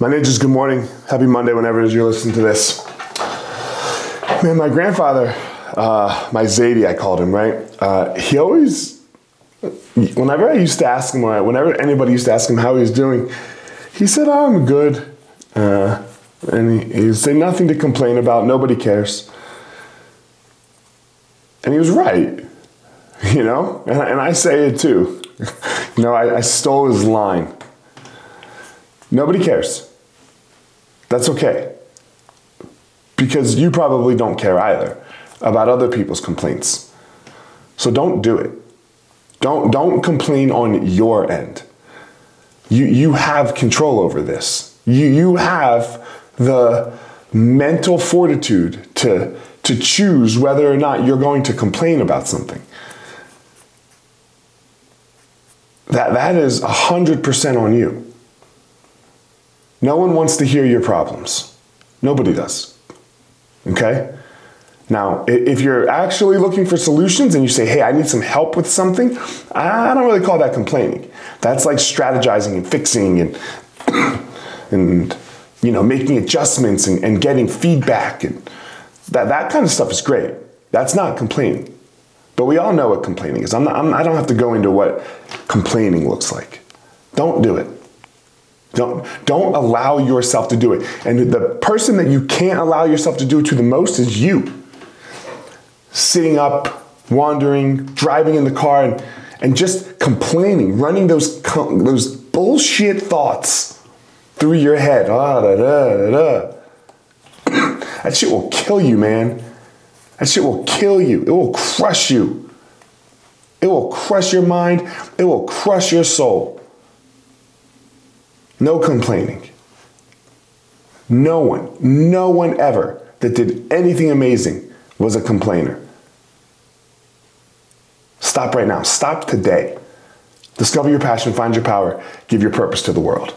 My ninjas, good morning. Happy Monday whenever you're listening to this. Man, my grandfather, uh, my Zedi, I called him, right? Uh, he always, whenever I used to ask him, or whenever anybody used to ask him how he was doing, he said, oh, I'm good. Uh, and he, he'd say nothing to complain about, nobody cares. And he was right, you know? And, and I say it too. you know, I, I stole his line. Nobody cares. That's okay. Because you probably don't care either about other people's complaints. So don't do it. Don't, don't complain on your end. You, you have control over this. You, you have the mental fortitude to, to choose whether or not you're going to complain about something. That, that is 100% on you. No one wants to hear your problems. Nobody does. Okay? Now, if you're actually looking for solutions and you say, hey, I need some help with something, I don't really call that complaining. That's like strategizing and fixing and, and you know, making adjustments and, and getting feedback. And that, that kind of stuff is great. That's not complaining. But we all know what complaining is. I'm not, I'm, I don't have to go into what complaining looks like. Don't do it. Don't, don't allow yourself to do it. And the person that you can't allow yourself to do it to the most is you. Sitting up, wandering, driving in the car, and, and just complaining, running those, those bullshit thoughts through your head. Ah, da, da, da, that shit will kill you, man. That shit will kill you. It will crush you. It will crush your mind. It will crush your soul. No complaining. No one, no one ever that did anything amazing was a complainer. Stop right now. Stop today. Discover your passion, find your power, give your purpose to the world.